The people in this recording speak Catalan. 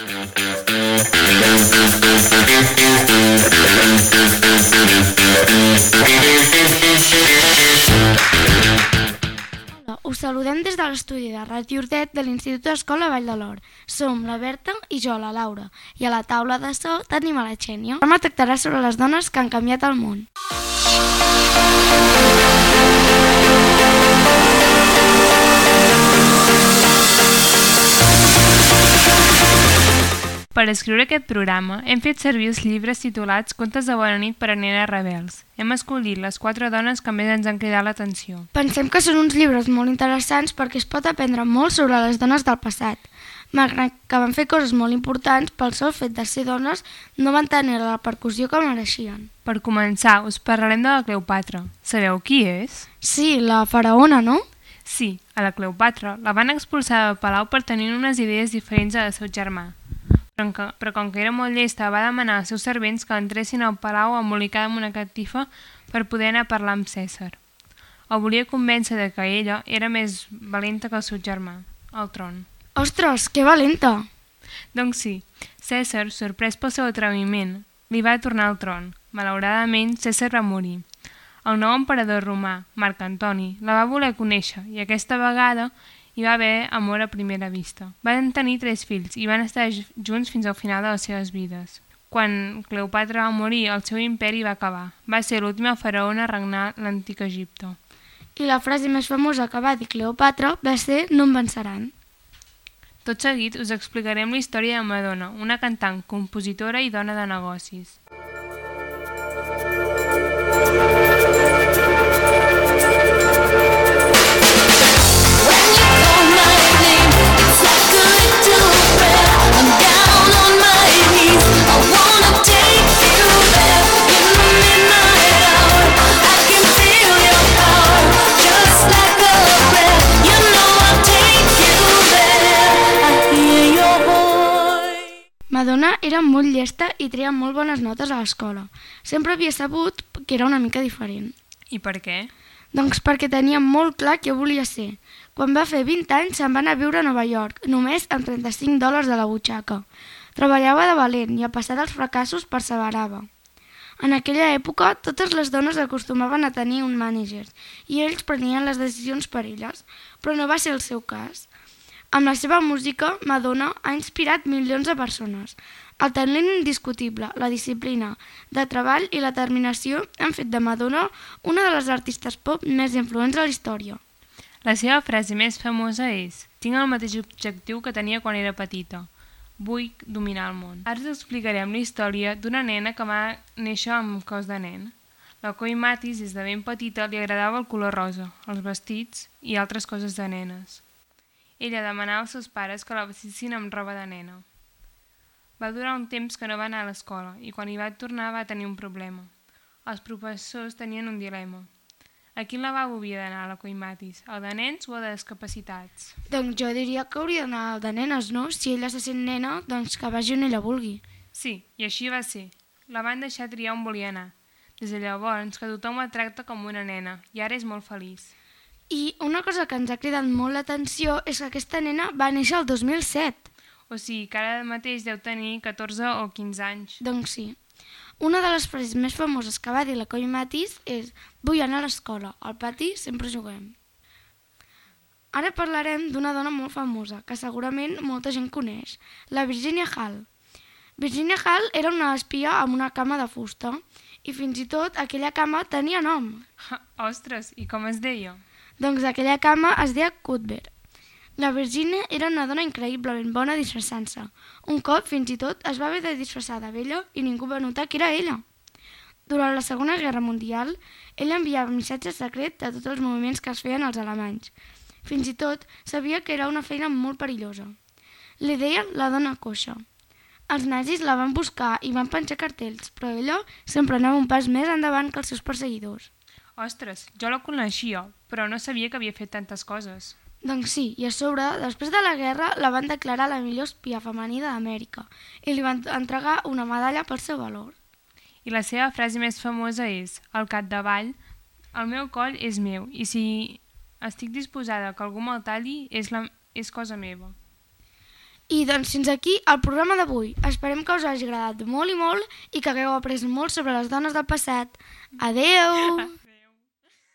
Hola, us saludem des de l'estudi de Ràdio Urdet de l'Institut d'Escola Vall de l'Or. Som la Berta i jo, la Laura, i a la taula de so tenim a la Xènia. Programa tractarà sobre les dones que han canviat el món. Per escriure aquest programa hem fet servir els llibres titulats Contes de bona nit per a nenes rebels. Hem escollit les quatre dones que més ens han cridat l'atenció. Pensem que són uns llibres molt interessants perquè es pot aprendre molt sobre les dones del passat. Malgrat que van fer coses molt importants, pel sol fet de ser dones, no van tenir la repercussió que mereixien. Per començar, us parlarem de la Cleopatra. Sabeu qui és? Sí, la faraona, no? Sí, a la Cleopatra la van expulsar del palau per tenir unes idees diferents a del seu germà. Però, com que era molt llesta, va demanar als seus servents que entressin al palau embolicada amb una catifa per poder anar a parlar amb Cèsar. El volia convèncer de que ella era més valenta que el seu germà, al tron. Ostres, que valenta! Doncs sí, Cèsar, sorprès pel seu atreviment, li va tornar al tron. Malauradament, Cèsar va morir. El nou emperador romà, Marc Antoni, la va voler conèixer i aquesta vegada hi va haver amor a primera vista. Van tenir tres fills i van estar junts fins al final de les seves vides. Quan Cleopatra va morir, el seu imperi va acabar. Va ser l'última faraona a regnar l'antic Egipte. I la frase més famosa que va dir Cleopatra va ser no em venceran. Tot seguit us explicarem la història de Madonna, una cantant, compositora i dona de negocis. Madonna era molt llesta i treia molt bones notes a l'escola. Sempre havia sabut que era una mica diferent. I per què? Doncs perquè tenia molt clar què volia ser. Quan va fer 20 anys se'n va anar a viure a Nova York, només amb 35 dòlars de la butxaca. Treballava de valent i a passar dels fracassos perseverava. En aquella època, totes les dones acostumaven a tenir un mànager i ells prenien les decisions per elles, però no va ser el seu cas. Amb la seva música, Madonna ha inspirat milions de persones. El talent indiscutible, la disciplina de treball i la determinació han fet de Madonna una de les artistes pop més influents de la història. La seva frase més famosa és Tinc el mateix objectiu que tenia quan era petita. Vull dominar el món. Ara us explicarem la història d'una nena que va néixer amb cos de nen. La Coi Matis, des de ben petita, li agradava el color rosa, els vestits i altres coses de nenes. Ella demanava als seus pares que la vestissin amb roba de nena. Va durar un temps que no va anar a l'escola i quan hi va tornar va tenir un problema. Els professors tenien un dilema. A quin lavabo havia d'anar la Coimatis? El de nens o el de discapacitats? Doncs jo diria que hauria d'anar al de nenes, no? Si ella se sent nena, doncs que vagi on ella vulgui. Sí, i així va ser. La van deixar triar on volia anar. Des de llavors que tothom la tracta com una nena i ara és molt feliç. I una cosa que ens ha cridat molt l'atenció és que aquesta nena va néixer el 2007. O sigui que ara mateix deu tenir 14 o 15 anys. Doncs sí. Una de les frases més famoses que va dir la Coi Matis és Vull anar a l'escola, al pati sempre juguem. Ara parlarem d'una dona molt famosa, que segurament molta gent coneix, la Virginia Hall. Virginia Hall era una espia amb una cama de fusta i fins i tot aquella cama tenia nom. Ha, ostres, i com es deia? Doncs aquella cama es deia Cuthbert. La Virginia era una dona increïblement bona disfressant-se. Un cop, fins i tot, es va haver de disfressar de vella i ningú va notar que era ella. Durant la Segona Guerra Mundial, ella enviava missatges secrets de tots els moviments que es feien als alemanys. Fins i tot, sabia que era una feina molt perillosa. Li deien la dona coixa. Els nazis la van buscar i van penjar cartells, però ella sempre anava un pas més endavant que els seus perseguidors. Ostres, jo la coneixia, però no sabia que havia fet tantes coses. Doncs sí, i a sobre, després de la guerra, la van declarar la millor espia femenina d'Amèrica i li van entregar una medalla pel seu valor. I la seva frase més famosa és Al capdavall, el meu coll és meu i si estic disposada que algú me'l talli és, la, és cosa meva. I doncs fins aquí el programa d'avui. Esperem que us hagi agradat molt i molt i que hagueu après molt sobre les dones del passat. Adeu!